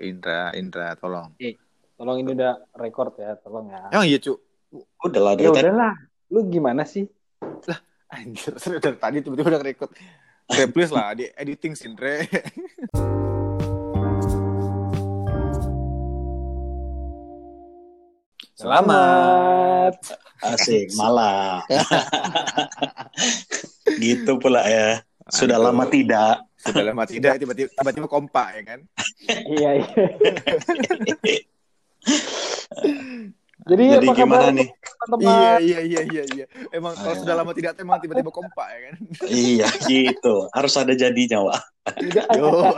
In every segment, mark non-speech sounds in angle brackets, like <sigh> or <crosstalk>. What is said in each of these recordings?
Indra, Indra, tolong. Tolong ini udah record ya, tolong ya. Emang iya, Cuk. Udah lah, Ya tadi. udahlah. Lu gimana sih? Anjir, <laughs> dari tadi tiba-tiba udah record. Dre, please lah, di editing sih, Dre. <laughs> Selamat. Asik, malah. <laughs> gitu pula ya. Sudah Aduh. lama tidak. Sudah lama tidak, tiba-tiba tiba-tiba kompak ya kan. Iya, iya. <laughs> Jadi, Jadi apa gimana kabar nih? teman-teman? Iya, iya, iya, iya, iya. Emang kalau Ayo. sudah lama tidak, emang tiba-tiba kompak ya kan. iya, gitu. Harus ada jadinya, Wak. Tidak Yo.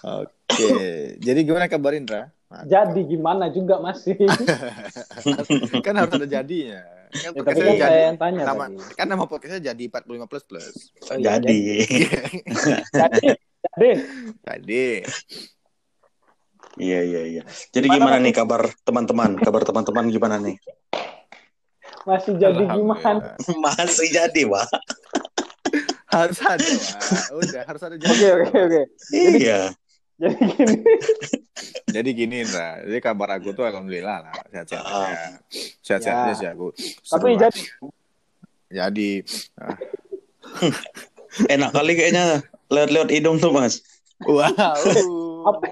Oke, jadi gimana kabar Indra? Jadi gimana juga masih. <laughs> kan harus ada jadinya. Kan Ya, tapi podcastnya kan jadi. saya yang tanya Nama, tadi. kan nama podcastnya jadi 45 plus plus. Oh, iya, Jadi. Jadi, jadi. Tadi. Iya, iya, iya. Jadi Gimana, gimana nih kabar teman-teman? Kabar teman-teman gimana nih? Masih jadi gimana? Masih jadi, Wak. Harus ada, Wak. Udah, harus ada jadi. Oke, oke, oke. Iya. Jadi gini. <laughs> Jadi gini, Indra. Jadi kabar aku tuh alhamdulillah lah. Sehat-sehat Ah. aja. Sehat-sehat Ya. aja sih aku. Tapi Seru jadi Jadi. ah. <laughs> Enak kali kayaknya lihat-lihat hidung tuh, Mas. Wow. apa?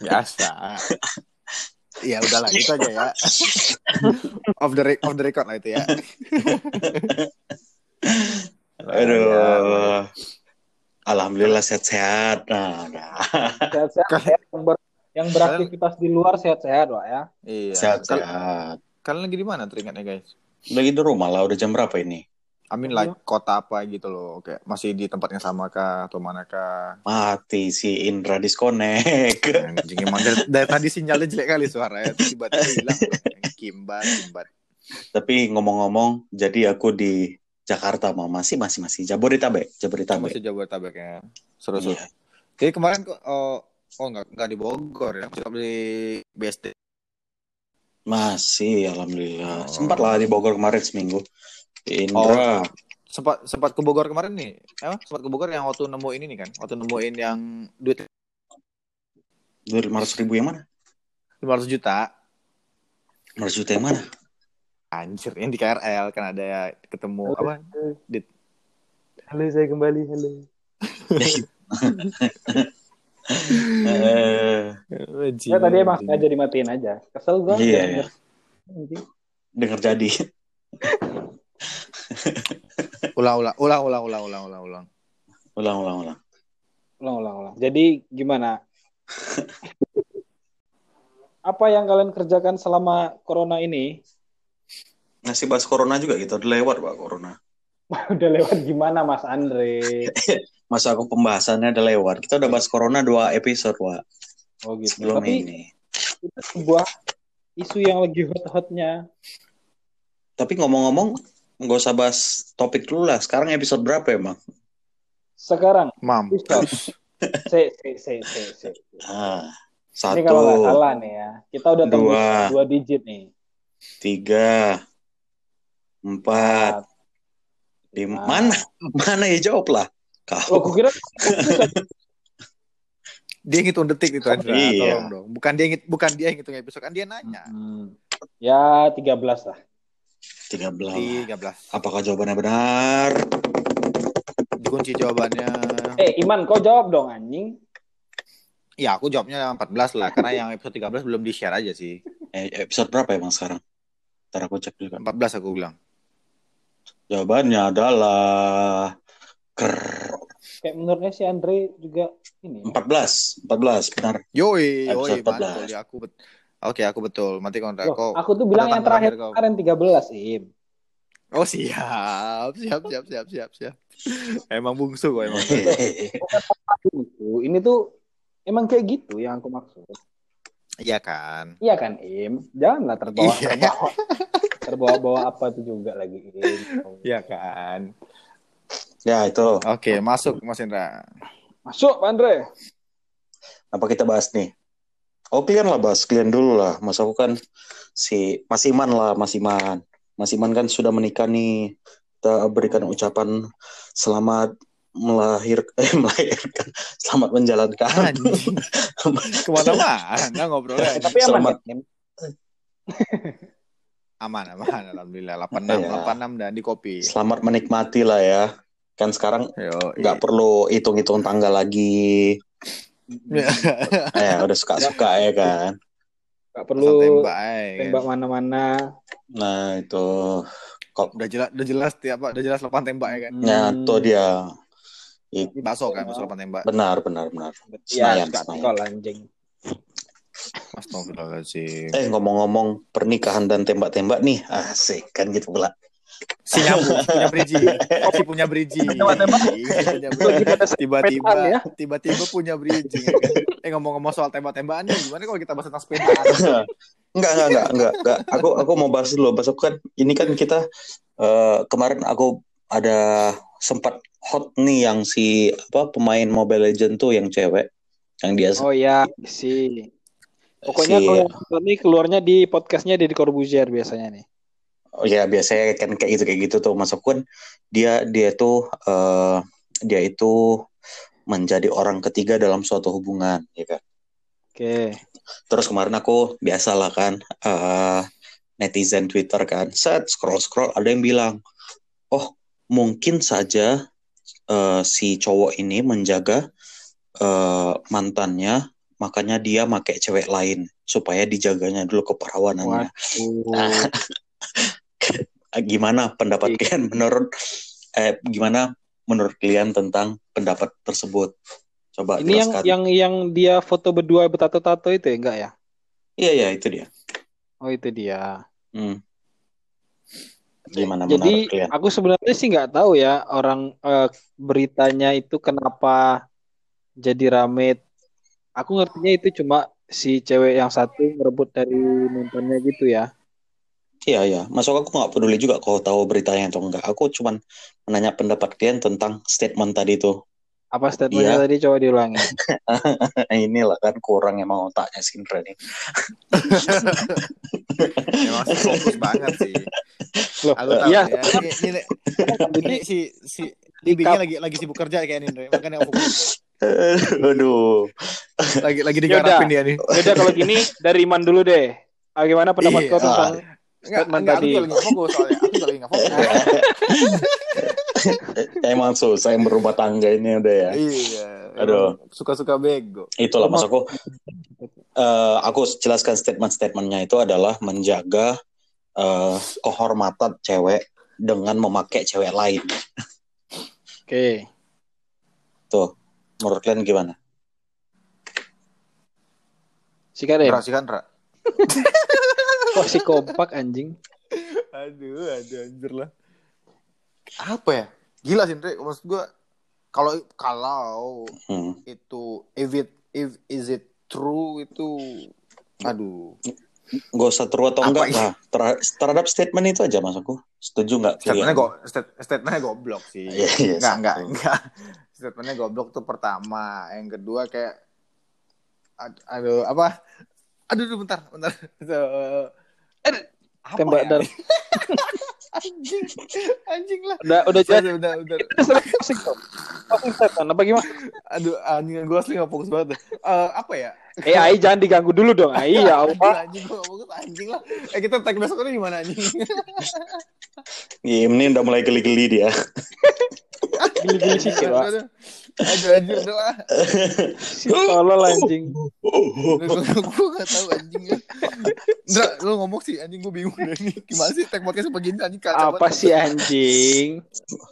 Biasa. Ya udahlah itu aja ya. off the re- off the record lah itu ya. <laughs> Aduh. Alhamdulillah sehat-sehat. Nah, nah. Sehat-sehat. Kalian- Yang, ber- yang beraktivitas di luar sehat-sehat, Wak ya. Iya. Sehat-sehat. Kalian lagi di mana teringatnya guys? Lagi di rumah lah, udah jam berapa ini? Amin like kota apa gitu loh. Kayak masih di tempat yang sama kah atau manakah? Mati si Indra disconnect. Anjing emang dari, dari tadi sinyalnya jelek kali suaranya tiba-tiba hilang. <laughs> Kimbat, kimbat. Tapi ngomong-ngomong, jadi aku di Jakarta mah masih masih masih Jabodetabek, Jabodetabek. Masih Jabodetabek ya. Seru-seru. Iya. Jadi kemarin kok oh, oh enggak enggak di Bogor ya. Cuma di BSD. Masih, alhamdulillah. Oh. Sempat lah di Bogor kemarin seminggu. Indra, sempat sempat ke Bogor kemarin nih. Eh, sempat ke Bogor yang waktu nemuin ini kan. Waktu nemuin yang duit dari 500 ribu yang mana? 500 juta. 500 juta yang mana? Anjir, yang di KRL kan ada ketemu apa? Dit. Halo, saya kembali. Halo. <laughs> Eh, Ya tadi emang sengaja dimatiin aja. Kesel gua. Iya, iya. Anjing. dengar jadi. <laughs> Ulang, ulang, ulang, ulang, ulang, ulang, ulang, ulang. Ulang, ulang, ulang. Ulang, ulang, ulang. Jadi gimana? <laughs> Apa yang kalian kerjakan selama corona ini? Ngasih bahas corona juga gitu, udah lewat pak corona. <laughs> Udah lewat gimana Mas Andre? <laughs> Masa aku pembahasannya udah lewat. Kita udah bahas corona dua episode, Wak. Oh gitu. Sebelum Tapi ini. itu sebuah isu yang lagi hot-hotnya. Tapi ngomong-ngomong, nggak usah bahas topik dulu lah. Sekarang episode berapa emang? Sekarang, Mampus. se, se, se, se, se. Ah, Ini kalau nggak satu, salah nih ya, kita udah tembus Dua. dua digit nih. tiga, empat. Nah. Mana? <laughs> Mana ya jawab lah. Oh, Kau. aku kira Dia ngitung detik itu Andra, Iya. tolong dong. Bukan dia ngit, bukan dia yang ngitung episode, kan dia nanya. Hmm. ya 13 lah. Tiga belas. 13. Apakah jawabannya benar? Kunci jawabannya. Eh, Iman, kau jawab dong anjing. Ya, aku jawabnya 14 lah karena yang episode 13 belum di-share aja sih. Eh, episode berapa emang sekarang? Ntar aku cek juga. 14 aku bilang. Jawabannya adalah ker Kayak menurutnya si Andre juga ini. ya. 14. 14, benar. Yoi, yoi, Episode mantul 14. ya aku bet Oke, aku betul. Mati kontra Loh, kok. aku tuh bilang yang terakhir tanggal kemarin 13, Im. Oh, siap. Siap, siap, siap, siap, siap. Emang bungsu kok emang. <laughs> Itu, ini tuh emang kayak gitu yang aku maksud. Iya kan? Iya kan, Im? Janganlah terbawa Iya. <laughs> Terbawa-bawa apa tuh juga lagi. Iya kan? ya, itu. Oke, masuk Mas Indra. Masuk, Pak Andre. Apa kita bahas nih? Oh, kalian lah bahas. Kalian dulu lah. Mas aku kan si Mas Iman lah, Mas Iman. Mas Iman kan sudah menikah nih. Kita berikan ucapan selamat melahir <laughs> eh melahirkan selamat menjalankan Anjing. <laughs> Ke mana-mana ngobrolnya. Tapi aman Selamat. <laughs> Aman, aman. <laughs> Alhamdulillah. 86, Iya. 86 dan di kopi. selamat menikmati lah ya kan sekarang nggak perlu hitung-hitung tanggal lagi <laughs> ya udah suka-suka ya kan Gak Perlu tembak, kan. tembak mana-mana. nah itu Udah jelas, udah jelas tiap udah jelas lepan tembak ya kan. ya Hmm. itu dia Bakso kan, bakso lepan tembak. benar benar benar Ya, Senayan, gak Senayan. tol anjing. Astagfirullahaladzim. eh ngomong-ngomong pernikahan dan tembak-tembak nih asik kan gitu pula Si nyambung, si punya bridging. Si punya pada Tiba-tiba, ya. tiba-tiba punya ya kan? Eh ngomong-ngomong soal tembak-tembakan nih, gimana kalau kita bahas tentang sepedaan? Enggak, enggak, enggak, enggak, enggak. Aku aku mau bahas dulu. Besok kan ini kan kita eh, kemarin aku ada sempat hot nih yang si apa pemain Mobile Legend tuh yang cewek yang dia Oh ya, si. Pokoknya Si- kalau yang nih keluarnya di podcastnya Deddy Corbuzier biasanya nih. oh ya biasanya kan kayak gitu kayak gitu tuh masuk kan dia dia tuh eh, dia itu menjadi orang ketiga dalam suatu hubungan ya kan. Oke. Terus kemarin aku biasalah kan eh, netizen Twitter kan, set scroll scroll ada yang bilang, oh mungkin saja eh, si cowok ini menjaga eh, mantannya, makanya dia pakai cewek lain supaya dijaganya dulu keperawanannya. Eh, <laughs> Gimana pendapat kalian menurut eh gimana menurut kalian tentang pendapat tersebut? Coba Ini yang jelaskan. yang yang dia foto berdua bertato-tato itu ya enggak ya? Iya ya itu dia. Oh itu dia. Hmm. Gimana Jadi menurut kalian? aku sebenarnya sih nggak tahu ya orang eh, beritanya itu kenapa jadi rame. Aku ngertinya itu cuma si cewek yang satu merebut dari mantannya gitu ya. Iya ya, masuk aku nggak peduli juga kalau tahu beritanya atau enggak. Aku cuman menanya pendapat kalian tentang statement tadi tuh. Apa statementnya Iya. tadi coba diulangi. <laughs> Inilah kan kurang emang otaknya si Indra nih. <laughs> Emang fokus banget sih. Loh, Aku tahu iya, ya. Ini, ini, <laughs> ini si si Bibinya lagi lagi sibuk kerja kayak ini, makanya aku fokus. <laughs> Aduh. Lagi lagi Yaudah. digarapin dia nih. Beda kalau gini dari Iman dulu deh. Ah, gimana pendapat Iya. kau tentang Enggak, Statement enggak, aku tadi. juga lagi nggak fokus soalnya. Aku lagi nggak fokus. <laughs> Emang susah yang berumah tangga ini udah ya. Iya. Aduh. Suka-suka bego. Itulah maksudku. eh, aku jelaskan statement-statementnya itu adalah menjaga eh, kehormatan cewek dengan memakai cewek lain. Oke. Tuh, menurut kalian gimana? Sikat deh. Ra, sih kan, Ra? <laughs> Kok si kompak anjing? Aduh, aduh anjir lah. Apa ya? Gila sih, Ndre. Maksud gua kalau kalau Hmm. itu if it if is it true itu aduh Gak usah true atau Apa enggak lah. Ter- terhadap statement itu aja maksudku. Setuju nggak statementnya go state- statementnya goblok sih Iya, iya, enggak enggak enggak statementnya goblok tuh pertama yang kedua kayak ad- aduh apa aduh aduh, bentar bentar Eh, aduh, apa Tembak ya? dar. <laughs> anjing anjing lah Udah udah jelas. udah udah, udah. Kita sering closing. Closing statement apa gimana? aduh anjing gue asli gak fokus banget. Eh, apa ya Eh, Ai jangan diganggu dulu dong. Ai ya Allah. anjing gue fokus anjing lah eh kita tag besok ini gimana anjing <laughs> Iya, ini udah mulai geli-geli dia. Gili-gili sikit, Pak. aduh aduh anjing udah lah Si tolol anjing. gue gak tau anjing ya. Ndra, lu ngomong sih anjing gue bingung nih. Gimana sih tag podcast begini anjing kacau Apa sih anjing?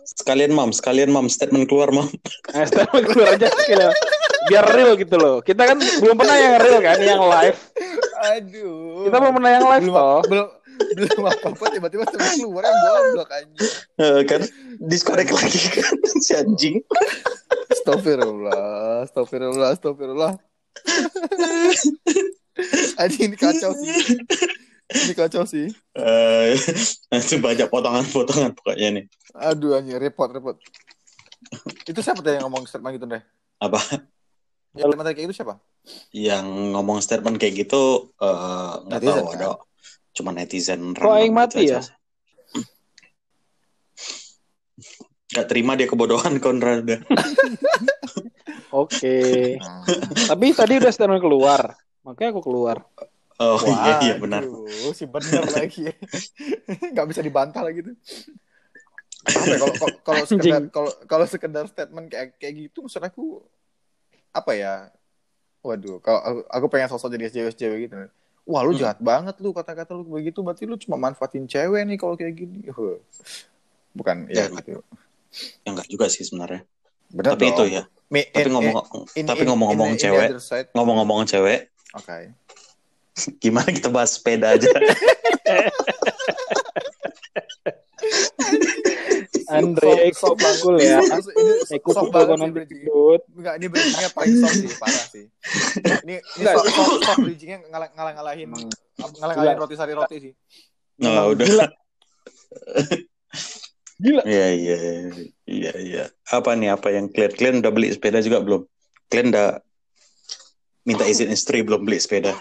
Sekalian mam, sekalian mam, statement keluar mam. Nah, statement keluar aja sekalian. Biar real gitu loh. Kita kan belum pernah yang real kan, yang live. Aduh. Kita belum pernah yang live belum toh. belum belum apa apa tiba-tiba terus keluar yang goblok anjing. Eh, kan diskorek lagi kan <laughs> si anjing. Astagfirullah, astagfirullah, astagfirullah. <laughs> anjing ini kacau sih. Ini kacau sih. Eh, itu banyak potongan-potongan pokoknya nih. Aduh anjing repot repot. Itu siapa tadi yang ngomong statement gitu deh? Apa? Yang statement kayak itu siapa? Yang ngomong statement kayak gitu eh, nggak Netizen, tahu kan? ada cuma netizen Kok random mati ya? <clears throat> aja. Gak terima dia kebodohan Konrad. Oke. <laughs> Tapi tadi udah statement keluar. Makanya aku keluar. Oh iya iya benar. Waduh, si bener <laughs> lagi. <laughs> Nggak bisa dibantah lagi tuh. Ya, kalau sekedar kalau kalau sekedar statement kayak kayak gitu maksud aku apa ya? Waduh, kalau aku, aku pengen sosok jadi SJW gitu. Wah, lu Hmm. jahat banget lu kata-kata lu begitu berarti lu cuma manfaatin cewek nih kalau kayak gini. Bukan ya, Ya, gitu. Ya enggak juga sih sebenarnya. Benar Tapi dong. itu ya. Mi- Tapi in- ngomong in- tapi in- ngomong-ngomong the cewek, ngomong-ngomong cewek, Oke. <laughs> gimana kita bahas sepeda aja? <laughs> Andre ikut cool ya. banget kok sih nanti. Enggak, ini bridgingnya paling soft sih, parah sih. Ini ini soft, soft, soft bridgingnya ngalah ngalah ngalahin ngalah ngalahin roti sari roti sih. Nah, udah. Gila. Gila. Iya iya iya iya. Apa nih apa yang kalian kalian udah beli sepeda juga belum? Kalian udah minta izin istri belum beli sepeda?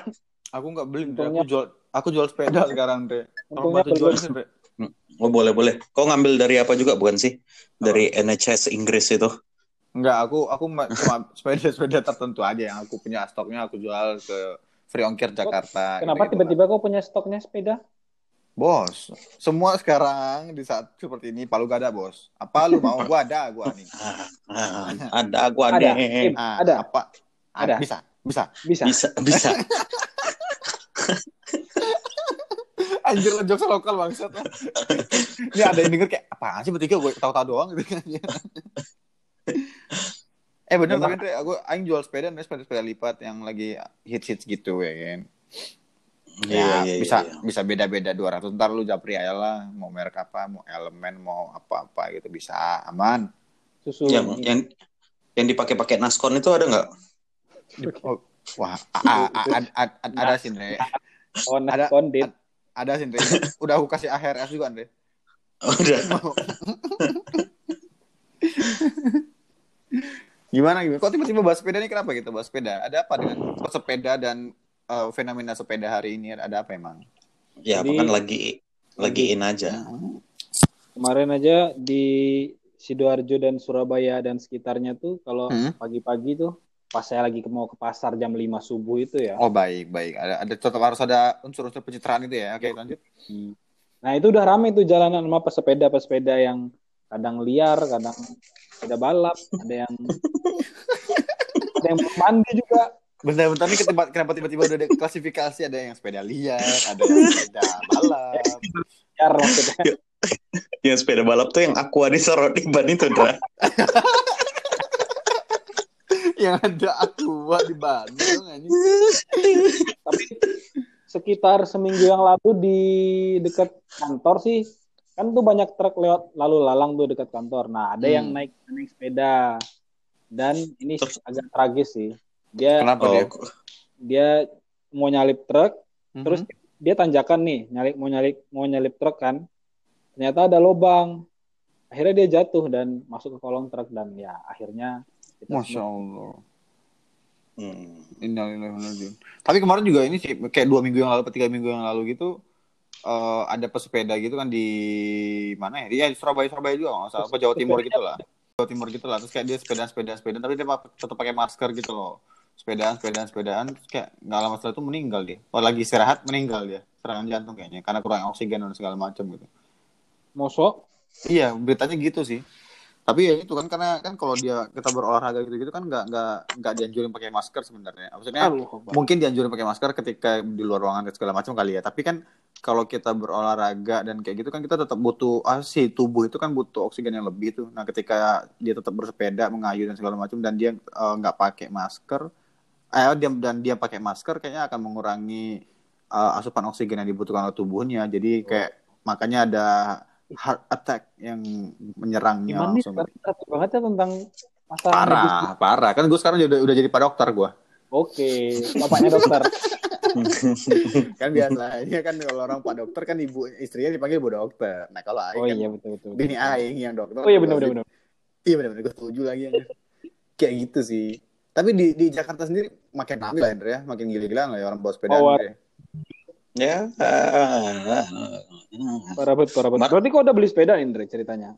Aku nggak beli, aku jual aku jual sepeda sekarang, Dre. Tolong bantu jual belum. Oh boleh boleh. Kau ngambil dari apa juga bukan sih? Dari NHS Inggris itu? Enggak, aku aku ma- cuma <laughs> sepeda-sepeda tertentu aja yang aku punya stoknya aku jual ke Free Ongkir Jakarta. Kenapa tiba-tiba kau punya stoknya sepeda? Bos, semua sekarang di saat seperti ini palu gak ada, bos. Apa lu mau? Gua ada, gua nih. Ah, <laughs> ah, ada gua Ada. Im, Ah, Ada. Apa? Ada. Bisa, bisa. Bisa. Bisa bisa. <laughs> Anjir lo jokes lokal bangsat. Ini ada yang denger kayak apaan sih bertiga gue tahu-tahu doang gitu kan. eh bener tapi Andre, aku aing jual sepeda nih sepeda sepeda lipat yang lagi hits hits gitu ya kan. Iya Ya, iya bisa iya. bisa beda-beda 200 ntar lu japri aja lah mau merek apa mau elemen mau apa-apa gitu bisa aman Susu. Yang yang yang dipakai-pakai Naskon itu ada nggak? Oh, wah a- a- a- a- a- ada sih Andre Oh, ada- kondit. Ada sih Andre <laughs> udah aku kasih AHRS juga Andre Udah. <laughs> Gimana gimana? Kok tiba-tiba bahas sepeda nih kenapa gitu bahas sepeda? Ada apa dengan sepeda dan eh, fenomena sepeda hari ini? Ada apa emang? Ya Jadi- kan lagi lagi in aja. Kemarin aja di Sidoarjo dan Surabaya dan sekitarnya tuh kalau Hmm. pagi-pagi tuh pas saya lagi mau ke pasar jam 5 subuh itu ya. Oh baik baik. Ada ada tetap harus ada unsur-unsur pencitraan itu ya. Oke lanjut. Nah itu udah rame tuh jalanan sama pesepeda-pesepeda yang kadang liar, kadang sepeda balap, ada yang <laughs> ada yang mandi juga. Bentar-bentar nih kenapa, kenapa tiba-tiba udah ada klasifikasi ada yang sepeda liar, ada yang sepeda balap. Liar maksudnya. Yang sepeda balap tuh yang aqua di Sarodiban itu, Dra. <laughs> yang ada aqua di Bandung anjing. Tapi sekitar seminggu yang lalu di dekat kantor sih kan tuh banyak truk lewat lalu lalang tuh dekat kantor. Nah ada yang Hmm. naik naik sepeda dan ini Terus? agak tragis sih. Dia Kenapa Oh, dia? dia mau nyalip truk Mhm. terus dia tanjakan nih nyalip mau nyalip mau nyalip truk kan ternyata ada lubang akhirnya dia jatuh dan masuk ke kolong truk dan ya akhirnya kita Masya semua- Allah. Hmm. Innalillahi Tapi kemarin juga ini sih kayak dua minggu yang lalu, atau tiga minggu yang lalu gitu eh, ada pesepeda gitu kan di mana ya? Di, ya, di Surabaya Surabaya juga nggak salah apa Jawa Timur gitu lah. Jawa Timur gitu lah. Terus kayak dia sepeda sepeda sepeda tapi dia tetap pakai masker gitu loh. Sepedaan sepedaan sepedaan terus kayak nggak lama setelah itu meninggal dia. Oh lagi istirahat meninggal dia serangan jantung kayaknya karena kurang oksigen dan segala macam gitu. mosok Iya beritanya gitu sih. Tapi ya itu kan karena kan kalau dia kita berolahraga gitu-gitu kan nggak nggak nggak dianjurin pakai masker sebenarnya. Maksudnya mungkin dianjurin pakai masker ketika di luar ruangan dan segala macam kali ya. Tapi kan kalau kita berolahraga dan kayak gitu kan kita tetap butuh ah, si tubuh itu kan butuh oksigen yang lebih tuh. Nah ketika dia tetap bersepeda mengayu dan segala macam dan dia eh, nggak pakai masker eh dia dan dia pakai masker kayaknya akan mengurangi eh, asupan oksigen yang dibutuhkan oleh tubuhnya. Jadi kayak makanya ada heart attack yang menyerangnya gimana langsung. sekarang banget ya tentang masalah medis. parah parah. Kan gue sekarang udah udah jadi pak dokter gue oke bapaknya dokter. <laughs> Kan biasanya kan kalau orang pak dokter kan ibu istrinya dipanggil bu dokter. Nah kalau aing oh kan iya betul betul, betul. bini aing yang dokter. Oh iya benar benar benar. Iya benar benar. Gue setuju lagi yang kayak gitu sih. Tapi di di Jakarta sendiri makin rame lah ya. Makin gila-gilaan lah ya orang bawa sepeda Oh, ya. Ya. parah banget parah banget berarti kok udah beli sepeda Indra ceritanya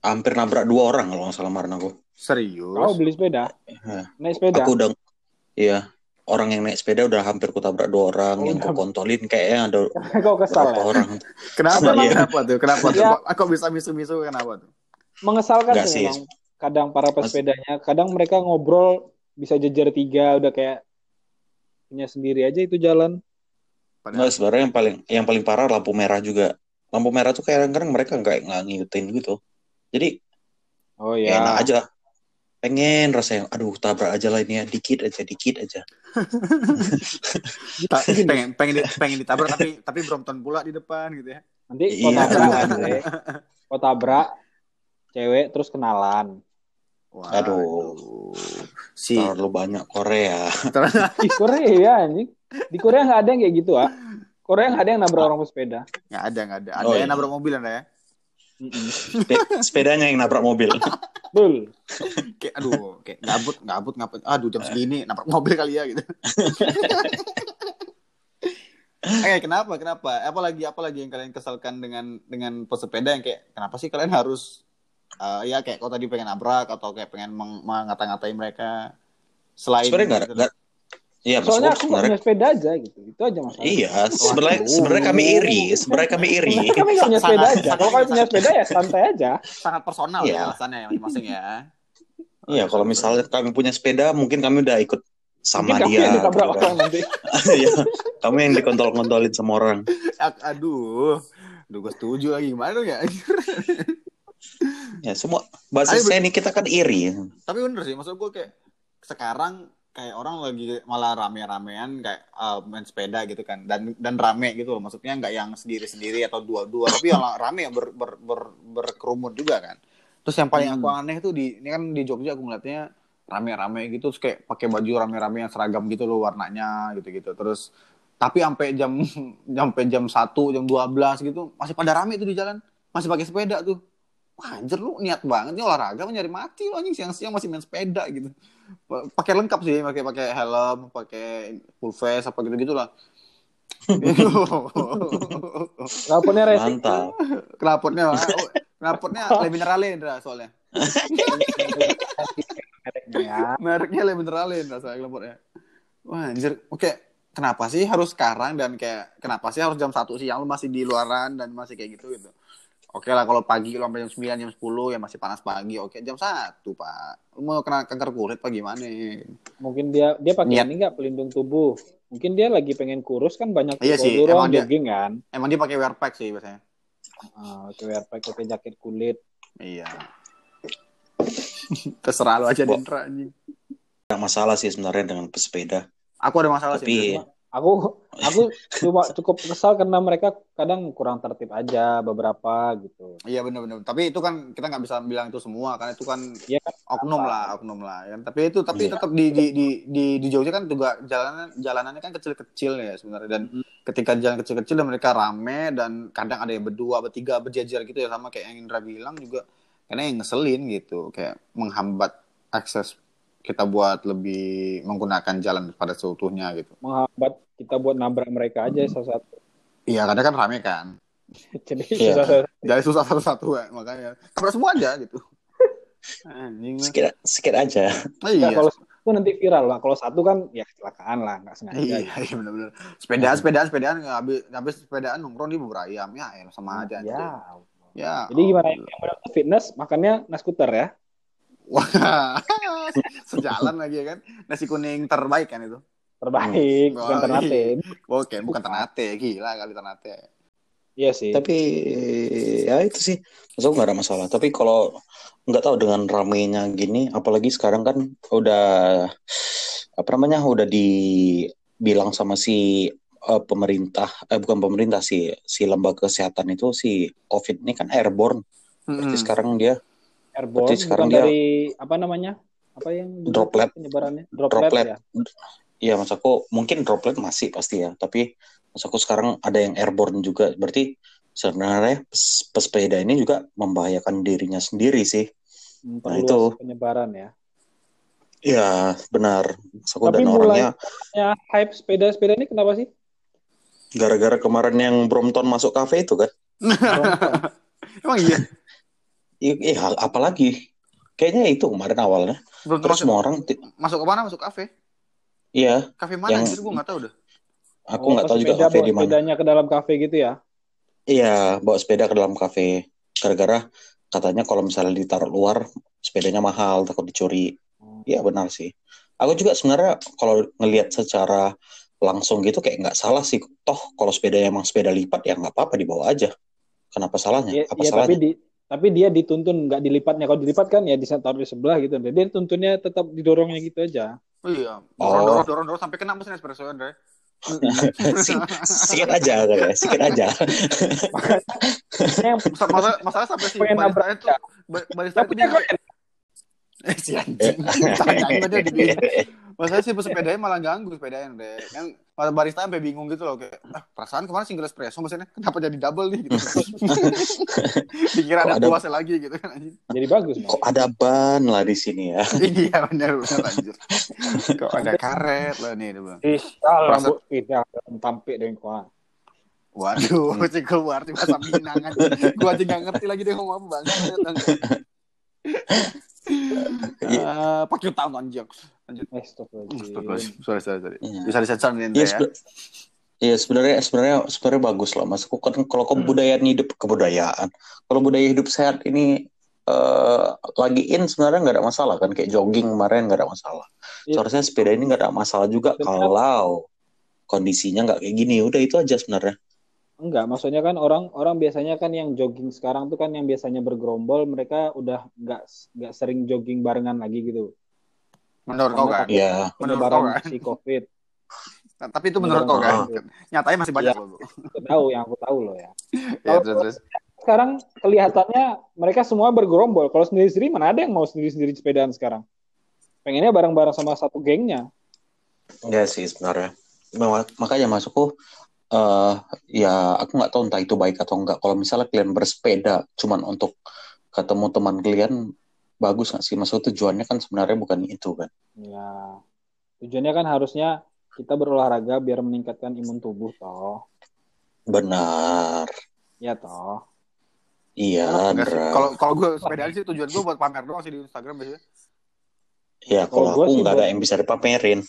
hampir nabrak dua orang kalau nggak salah kemarin aku. Serius? Kau beli sepeda? Ya. Naik sepeda? Aku udah, iya orang yang naik sepeda udah hampir kutabrak dua orang Oh, yang aku kontolin kayaknya ada <laughs> Kau kesal berapa ya? orang. Kenapa? Iya. Kenapa tuh? Kenapa tuh? Ya. Kok- Kok bisa misu-misu kenapa tuh? Mengesalkan Enggak sih sih. memang. Kadang para Mas- pesepedanya, kadang mereka ngobrol bisa jejer tiga, udah kayak punya sendiri aja itu jalan. Nggak, sebenarnya yang paling yang paling parah lampu merah juga. Lampu merah tuh kadang-kadang mereka nggak nggak ngikutin gitu. Jadi Oh ya enak ya. aja. Pengen rasa yang aduh tabrak aja lah ini ya dikit aja dikit aja. <laughs> Pengen pengen di- pengen ditabrak tapi tapi Brompton pula di depan gitu ya. Nanti Iya. kau tabrak kan. Kau tabrak cewek terus kenalan. Wah, Aduh. Si Terlalu banyak Korea. Di Korea anjing. Di Korea nggak ada yang kayak gitu ah. Korea nggak ada yang nabrak orang pesepeda. nggak ada nggak ada. Ada Oh, yang iya. nabrak mobil anda ya. Sepedanya yang nabrak mobil. Betul. <laughs> Kayak aduh, kayak gabut gabut ngapet. Aduh jam segini nabrak mobil kali ya gitu. <laughs> Eh kenapa kenapa? Apalagi apalagi yang kalian kesalkan dengan dengan pesepeda yang kayak kenapa sih kalian harus eh, ya kayak kau tadi pengen nabrak atau kayak pengen meng- mengata-ngatain mereka selain Sebenarnya nggak gitu. Iya, Soalnya maksudku aku nggak sebenarnya punya sepeda aja gitu. Itu aja masalah. Iya, sebenarnya sebenarnya kami iri, sebenarnya kami iri. Kami nggak punya sepeda aja. Kalau kalian punya sepeda ya santai aja. sangat personal Iya. ya alasannya ya masing-masing ya. Iya, kalau misalnya kami punya sepeda, mungkin kami udah ikut sama Mungkin kamu dia. yang ditabrak gitu kan. orang nanti. <laughs> Iya, kami yang dikontol-kontolin sama orang. Aduh, aduh gue setuju lagi gimana dong ya? Ya, semua bahasa saya ini kita kan iri. Tapi bener sih, maksud gue kayak sekarang kayak orang lagi malah rame-ramean kayak uh, main sepeda gitu kan. Dan dan rame gitu loh. Maksudnya nggak yang sendiri-sendiri atau dua-dua. Tapi yang <laughs> rame yang ber, ber, ber- berkerumun juga kan. Terus yang paling aku aneh tuh di ini kan di Jogja aku ngeliatnya rame-rame gitu. Terus kayak pakai baju rame-rame yang seragam gitu loh warnanya gitu-gitu. Terus tapi sampai jam <laughs> sampai jam 1 jam 12 gitu masih pada rame tuh di jalan. Masih pakai sepeda tuh. Wah, anjir lu niat banget nih olahraga nyari mati lu anjing. Siang-siang masih main sepeda gitu. Pa- Pakai lengkap sih, pakai pakai helm, pakai full face apa gitu-gitu lah. <laughs> Knalpotnya racing. Mantap. Knalpotnya knalpotnya Le Minerale Indra soalnya. Ya. Mereknya Le Minerale Indra soalnya knalpotnya. Wah, anjir. Oke, kenapa sih harus sekarang dan kayak kenapa sih harus jam 1 siang lu masih di luaran dan masih kayak gitu gitu. Oke lah kalau pagi lu sampai jam 9, jam 10 ya masih panas pagi. Oke, jam 1, Pak. Lu mau kena kanker kulit apa gimana? Mungkin dia dia pakai Niat. ini nggak pelindung tubuh. Mungkin dia lagi pengen kurus kan banyak Iya sih, emang orang dia- jogging kan. Emang dia pakai wear pack sih biasanya. Ah, pakai wear pack, pakai jaket kulit. Iya. <laughs> Terserah lu aja Dendra anjing. Ada masalah sih sebenarnya dengan pesepeda. Aku ada masalah Tapi sih. Aku aku cuma cukup kesal karena mereka kadang kurang tertib aja beberapa gitu. Iya benar-benar. Tapi itu kan kita nggak bisa bilang itu semua kan itu kan kan? oknum Apa? lah, oknum lah. Kan? Tapi itu tapi Iya. tetap di di di di di Jogja kan juga jalanan jalanannya kan kecil-kecil ya sebenarnya dan ketika jalan kecil-kecil dan mereka rame dan kadang ada yang berdua, bertiga, berjejer gitu ya sama kayak yang Indra bilang juga karena yang ngeselin gitu kayak menghambat akses kita buat lebih menggunakan jalan pada seutuhnya gitu. Menghambat kita buat nabrak mereka aja salah satu. Iya, kadang kan rame kan. <laughs> Jadi Iya. susah- Jadi susah satu-satu ya, makanya. Tabrak semua aja gitu. <laughs> Anjing. Sedikit, sedikit aja. Iya, Iya. kalau itu nanti viral lah. Kalau satu kan ya kecelakaan lah, nggak sengaja. Iya, iya benar-benar. Sepedaan, sepedaan, sepedaan nggak habis habis sepedaan nongkrong di bubur ayam. Ya, ya sama aja. Ya. anjing. Ya. Jadi gimana yang benar fitness makannya nasi skuter ya? Wah. <laughs> Sejalan lagi ya kan. Nasi kuning terbaik kan itu. Terbaik, Hmm. bukan Ternate. Oke, bukan Ternate. Gila kali Ternate. Iya sih. Tapi ya itu sih, maksudku nggak ada masalah. Tapi kalau nggak tahu dengan ramenya gini, apalagi sekarang kan udah apa namanya udah dibilang sama si eh, pemerintah, eh bukan pemerintah si si lembaga kesehatan itu si COVID ini kan airborne. Berarti Mm-mm. sekarang dia Airborne Berarti sekarang bukan dia- dari apa namanya? Apa yang Droplet. penyebarannya? Droplet, Droplet. ya. Iya, mas aku mungkin droplet masih pasti ya, tapi mas aku sekarang ada yang airborne juga. Berarti sebenarnya pes- pesepeda ini juga membahayakan dirinya sendiri sih. Nah, itu. penyebaran ya. Iya, benar. Mas aku Tapi dan mulai- orangnya Ya, hype sepeda-sepeda ini kenapa sih? gara-gara kemarin yang Brompton masuk kafe itu kan. <laughs> Emang iya. Iya, apalagi kayaknya itu kemarin awalnya. Belum Terus semua orang masuk ke mana? Masuk kafe? Iya. Kafe mana? Yang... Gue nggak tahu deh. Aku nggak oh, tahu juga kafe di mana. Sepedanya ke dalam kafe gitu ya? Iya, bawa sepeda ke dalam kafe. Gara-gara katanya kalau misalnya ditaruh luar, sepedanya mahal, takut dicuri. Hmm. Iya hmm. benar sih. Aku juga sebenarnya kalau ngelihat secara langsung gitu kayak nggak salah sih. Toh kalau sepedanya emang sepeda lipat ya nggak apa-apa dibawa aja. Kenapa salahnya? Ya, Apa ya, salahnya? Tapi, di, tapi dia dituntun nggak dilipatnya. Kalau dilipat kan ya taruh di sebelah gitu. Dia tuntunnya tetap didorongnya gitu aja. Oh iya. Dorong, oh. dorong, dorong, dorong sampai kena mesin espresso Andre. <laughs> sikit aja ya, sikit aja. masalah, masalah sampai si barista itu barista itu punya <laughs> si anjing. Tanya dia <laughs> Masalah sih sepedanya malah ganggu sepedanya deh. Kan barista sampai bingung gitu loh kayak ah, perasaan kemarin single espresso maksudnya kenapa jadi double nih gitu. <laughs> Dikira ada, ada puasa lagi gitu kan anjing. Jadi bagus. Kok man. ada ban lah di sini ya. iya benar benar anjir. Kok ada karet lah nih Bang. Ih, Bu. Kita tampik dengan kuah. Waduh, cek keluar di masa Minang. Gua aja gak ngerti lagi dia ngomong apa bang. Uh, pakai tahun anjing. Lanjut. Astagfirullahaladzim. Sorry, sorry, sorry. Ya. Bisa disensor nih ya. ya. Iya sebenarnya sebenarnya sebenarnya bagus lah mas. Kan kalau kebudayaan hidup kebudayaan, kalau budaya hidup sehat ini uh, lagi in sebenarnya nggak ada masalah kan kayak jogging kemarin nggak ada masalah. Ya. Seharusnya sepeda ini nggak ada masalah juga kalau kondisinya nggak kayak gini. Udah itu aja sebenarnya. Enggak, maksudnya kan orang orang biasanya kan yang jogging sekarang tuh kan yang biasanya bergerombol mereka udah nggak nggak sering jogging barengan lagi gitu. Menurut kau kan? Iya. Menurut kau kan? Si COVID. Nah, tapi itu menurut kau kan? Nyatanya masih banyak ya, loh. Tahu yang aku tahu loh ya. ya terus, terus. Sekarang kelihatannya mereka semua bergerombol. Kalau sendiri-sendiri mana ada yang mau sendiri-sendiri sepedaan sekarang? Pengennya bareng-bareng sama satu gengnya. Iya sih sebenarnya. Makanya masukku uh, ya aku nggak tahu entah itu baik atau enggak. Kalau misalnya kalian bersepeda cuman untuk ketemu teman kalian bagus nggak sih? Maksud tujuannya kan sebenarnya bukan itu kan? Ya, tujuannya kan harusnya kita berolahraga biar meningkatkan imun tubuh toh. Benar. Ya toh. Iya. Kalau kalau gue sepeda sih tujuan gue buat pamer doang sih di Instagram biasanya. Ya kalau aku nggak ada yang bisa dipamerin.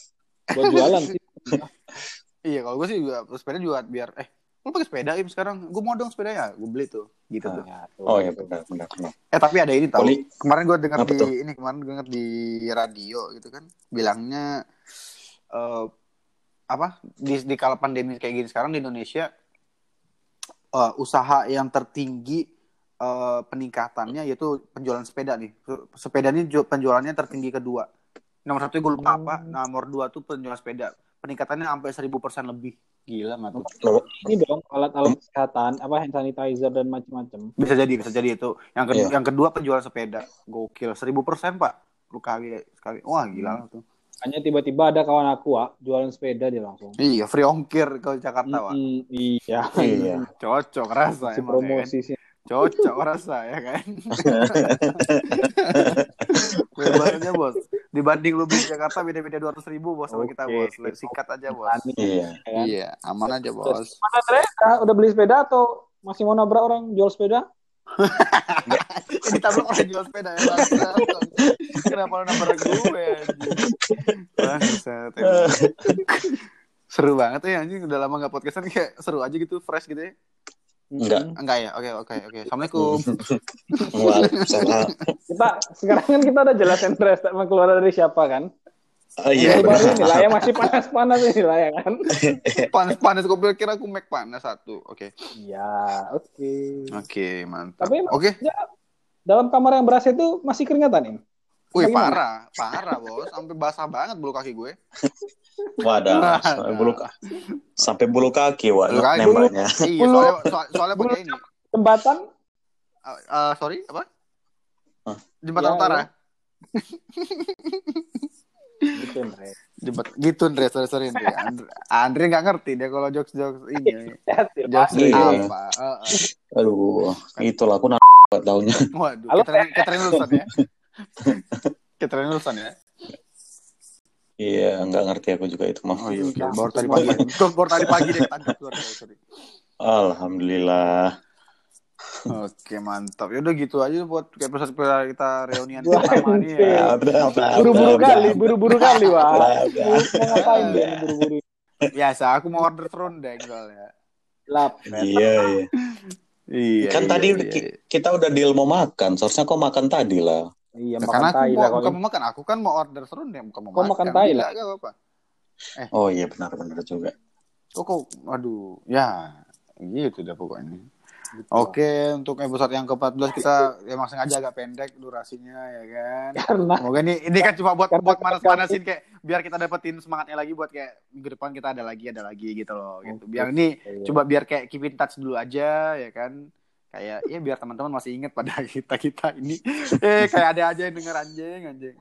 Buat jualan sih. <laughs> Iya, kalau gue sih juga sepeda juga biar eh lu pakai sepeda im sekarang. Gue mau dong sepeda ya gue beli tuh gitu ah, tuh ya, oh iya benar benar benar. Eh tapi ada ini Poli... kemarin gue dengar di tuh? ini kemarin gue dengar di radio gitu kan bilangnya uh, apa di di kala pandemi kayak gini sekarang di Indonesia uh, usaha yang tertinggi uh, peningkatannya yaitu penjualan sepeda nih. Sepeda ini penjualannya tertinggi kedua. Nomor satu gue lupa apa nomor dua tuh penjualan sepeda peningkatannya sampai seribu persen lebih. Gila nggak tuh ini dong alat-alat kesehatan apa hand sanitizer dan macam-macam bisa jadi bisa jadi itu. Yang kedua yeah. yang kedua penjual sepeda. Gokil seribu persen pak. Lu kali sekali. Wah gila hmm. tuh. Hanya tiba-tiba ada kawan aku ah, jualan sepeda dia langsung. Iya free ongkir ke Jakarta wah mm, iya. Iya. <laughs> Cocok rasa si emang, promosi ya, kan? sih. Cocok rasa ya kan? <laughs> Bebasnya bos dibanding lu beli Jakarta beda-beda dua ratus ribu bos sama kita bos. Sikat aja bos. Iya. Iya. Aman aja bos. mana Andrea udah beli sepeda atau masih mau nabrak orang jual sepeda? <laughs> Ini tabrak orang jual sepeda ya <laughs> kenapa lu nabrak gue Bangsat, <laughs> seru banget ya anjing. Udah lama gak podcastan kayak seru aja gitu fresh gitu ya Enggak. Enggak ya. Oke, oke, oke. Assalamualaikum. <laughs> Waalaikumsalam. kita sekarang kan kita udah jelasin statement keluar dari siapa kan? Oh iya. Baru ini lah yang masih panas-panas ini lah ya kan. <laughs> panas-panas gue pikir aku make panas satu. Oke. Okay. Iya, oke. Okay. Oke, okay, mantap. Tapi oke. Okay. Ya, dalam kamar yang berasa itu masih keringatan ini. Wih, parah, parah, Bos. Sampai basah banget bulu kaki gue. <laughs> Wadah, sampai bulu sampai bulu kaki, wah nembaknya. Iya, soalnya, soalnya, soalnya pakai ini. Jembatan? Uh, uh, sorry, apa? Huh? Jembatan ya, utara. Ya. gitu, Andre. Jembat, gitu, Andre. Sorry, sorry, Andre. Andre, Andre gak ngerti dia kalau jokes-jokes ini. <laughs> jokes iya. apa. Uh, uh. Aduh, itulah aku nak tahunya. Waduh, kita lulusan ya. kita lulusan ya. Iya, nggak ngerti aku juga itu mah. Oh iya, okay. baru tadi pagi. baru tadi pagi deh tangkap sorry. Alhamdulillah. Oke mantap. Ya udah gitu aja buat episode kita reunian pertama nih ya. Buru-buru kali, buru-buru kali wah. Mau ngapain dia buru-buru? Biasa aku mau order serundeng soalnya. Lap. Iya, iya. Iya. Kan iya, tadi iya, iya. kita udah deal mau makan. Seharusnya kau makan tadi lah. Iya, Ya, makan karena aku tai mau, lah bukan mau makan, aku kan mau order serundeng, bukan mau Kau makan tai lah. Gak apa-apa. Oh iya benar-benar juga. Kok kok, aduh, ya gitu dah pokoknya. Gitu. Oke, untuk episode yang ke-14 kita <laughs> emang sengaja agak pendek durasinya ya kan. <laughs> Karena Semoga ini ini kan cuma buat buat manas-manasin kayak biar kita dapetin semangatnya lagi buat kayak minggu depan kita ada lagi ada lagi gitu loh gitu. Biar ini Iya. coba biar kayak keep in touch dulu aja ya kan. Kayak ya biar teman-teman masih ingat pada <laughs> kita kita ini. Eh kayak ada aja yang denger anjing anjing.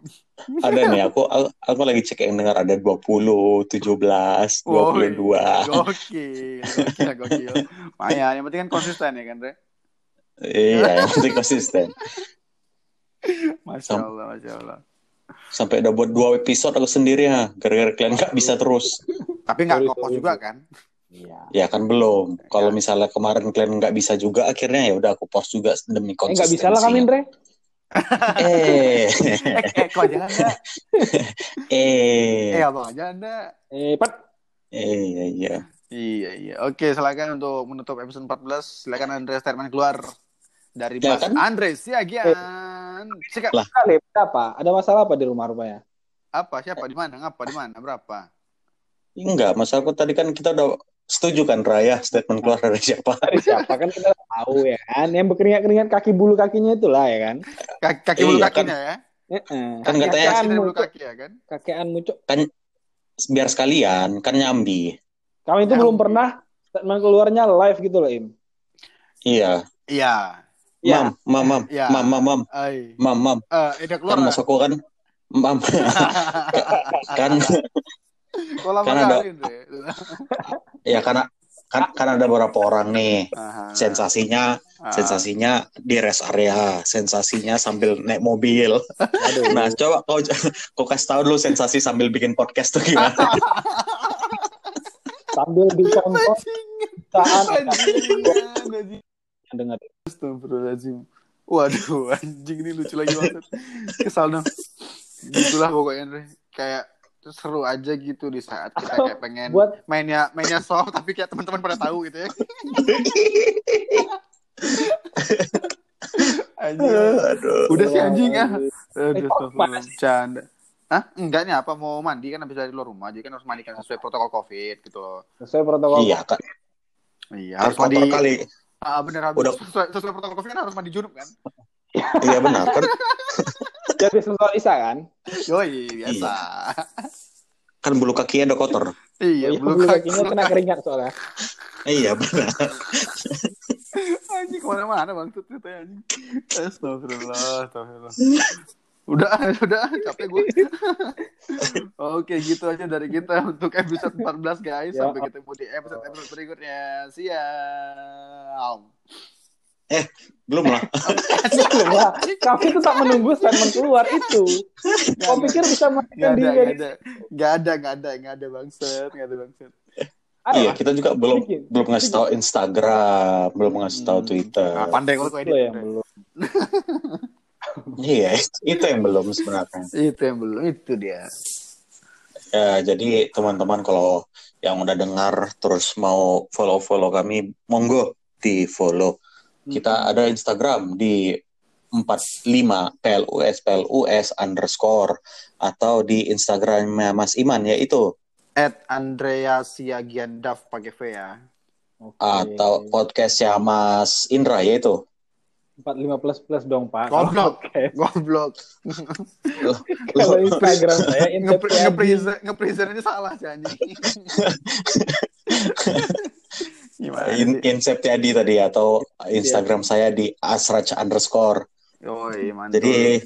Ada nih aku aku, aku lagi cek yang dengar ada 20, 17, 22. Gokil, gokil, gokil. Maya, yang penting kan konsisten ya kan, Re? Iya, yang penting konsisten. Masya Allah, Masya Allah. Sampai udah buat dua episode aku sendiri ya, gara-gara kalian nggak bisa terus. Tapi nggak sorry, juga kan? Iya. Ya kan belum. Kalau misalnya kemarin kalian nggak bisa juga, akhirnya ya udah aku post juga demi Eh konsistensi. nggak bisa lah kami, Andre. Eh, Eh, <laughs> eh, kok aja anda? <laughs> Eh, eh, abang aja anda? Eh, Pat. eh, iya, iya. Iya, iya. Oke, silakan untuk menutup episode 14. Silakan Andre Stairman keluar dari Ya Mas kan? Andre Siagian. Sikat. Lah. Kali, apa? Ada masalah apa di rumah rupanya? Apa? Siapa? Di mana? Ngapa? Di mana? Berapa? Enggak, masa aku tadi kan kita udah setuju kan Raya statement keluar dari siapa? Dari siapa kan kita tahu ya kan? Yang berkeringat-keringat kaki bulu kakinya itulah ya kan? Kaki, kaki bulu Iya, kakinya ya? Heeh. Kan katanya- Kaki Kakean dari bulu muncul, kaki ya kan? kakean muncul. Biar sekalian, kan nyambi. Kami itu Yang- belum pernah statement keluarnya live gitu loh, Im. Iya. Iya. Ya. Mam, mam, mam, Ya. mam, mam, mam, Ay. mam, mam. Eh, udah keluar. Kan masukku kan, mam. <laughs> kan, Kok lama Kan ada- <laughs> ya karena kan, kan ada beberapa orang nih. Aha. Sensasinya, Ah. sensasinya di rest area, sensasinya sambil naik mobil. Aduh. Nah, coba kau kau kasih tahu dulu sensasi sambil bikin podcast tuh gimana? <laughs> Sambil dicontoh saat dengar. Astagfirullahaladzim. Waduh, anjing ini lucu lagi banget. Kesal dong. Gitulah pokoknya Andre. Kayak seru aja gitu di saat kita kayak <laughs> pengen Buat mainnya mainnya soft tapi kayak teman-teman pada tahu gitu ya. <laughs> anjing. Aduh. Udah sih anjing ah. Eh, Aduh. Canda. Hah? Enggak nih apa mau mandi kan habis dari luar rumah jadi kan harus mandikan sesuai protokol Covid gitu loh. sesuai protokol. Iya, kan. Iya, harus mandi. kali. Ah, bener habis Udah. sesuai, sesuai protokol Covid kan harus mandi junub kan? Iya benar kan. <laughs> Jadi sentuhan Isa kan? Yoi, biasa. Kan bulu kakinya udah kotor. Iya, Oh, iya, bulu bulu kaki. kakinya kena keringat soalnya. Iya benar. Anjing ke mana-mana bang tuh ceritanya anjing. Astagfirullah, astagfirullah. Udah, udah, capek gue. Oke, gitu aja dari kita untuk episode 14 guys. Sampai ketemu di episode-episode berikutnya. Siap. Belum lah. <laughs> Belum lah. Kami tetap menunggu statement keluar itu. Kau pikir bisa ada, diri gak ada, gak ada, gak ada, gak ada bangset, gak ada bangset. Iya, kita juga belum Bikin. belum ngasih tahu Instagram, belum ngasih tahu Hmm. Twitter. Ah, pandai kalau kau Itu yang belum. <laughs> Iya, itu yang belum sebenarnya. Itu yang belum, itu dia. Ya, jadi teman-teman kalau yang udah dengar terus mau follow-follow kami, monggo di follow. Kita ada Instagram di 45 plus plus underscore atau di Instagramnya Mas Iman yaitu At Andrea Siagian Daf pakai V ya. Oke. atau podcastnya Mas Indra yaitu 45 plus plus dong Pak. Goblok. <laughs> Goblok. <laughs> Kalau Instagram saya Nge-. Nge-present nge-present ini salah sih anjing. <laughs> Gimana In, sih? Inseptiadi tadi atau Instagram saya di asrach underscore. Yoi, mantap. Jadi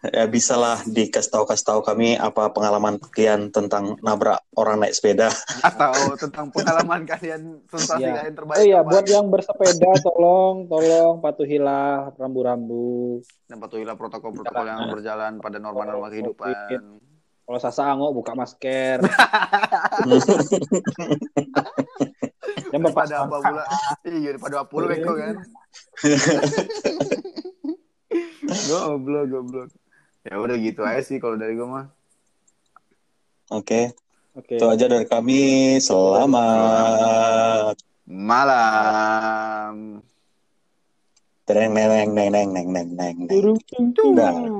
<laughs> ya bisalah dikasih tahu kasih tahu kami apa pengalaman kalian tentang nabrak orang naik sepeda. atau tentang pengalaman kalian sensasi Iya. kalian terbaik. Oh iya, buat yang bersepeda tolong tolong patuhilah rambu-rambu. dan patuhilah protokol-protokol yang berjalan pada norma-norma kehidupan. Kalau sasa angok buka masker. <laughs> Yang bapak Daripada apa pula? Iya, daripada apa pula beko kan. <laughs> goblok, goblok. Ya udah gitu aja sih kalau dari gue mah. Oke, Oke. itu aja dari kami. Selamat. Malam. Neng neng neng neng neng neng neng neng.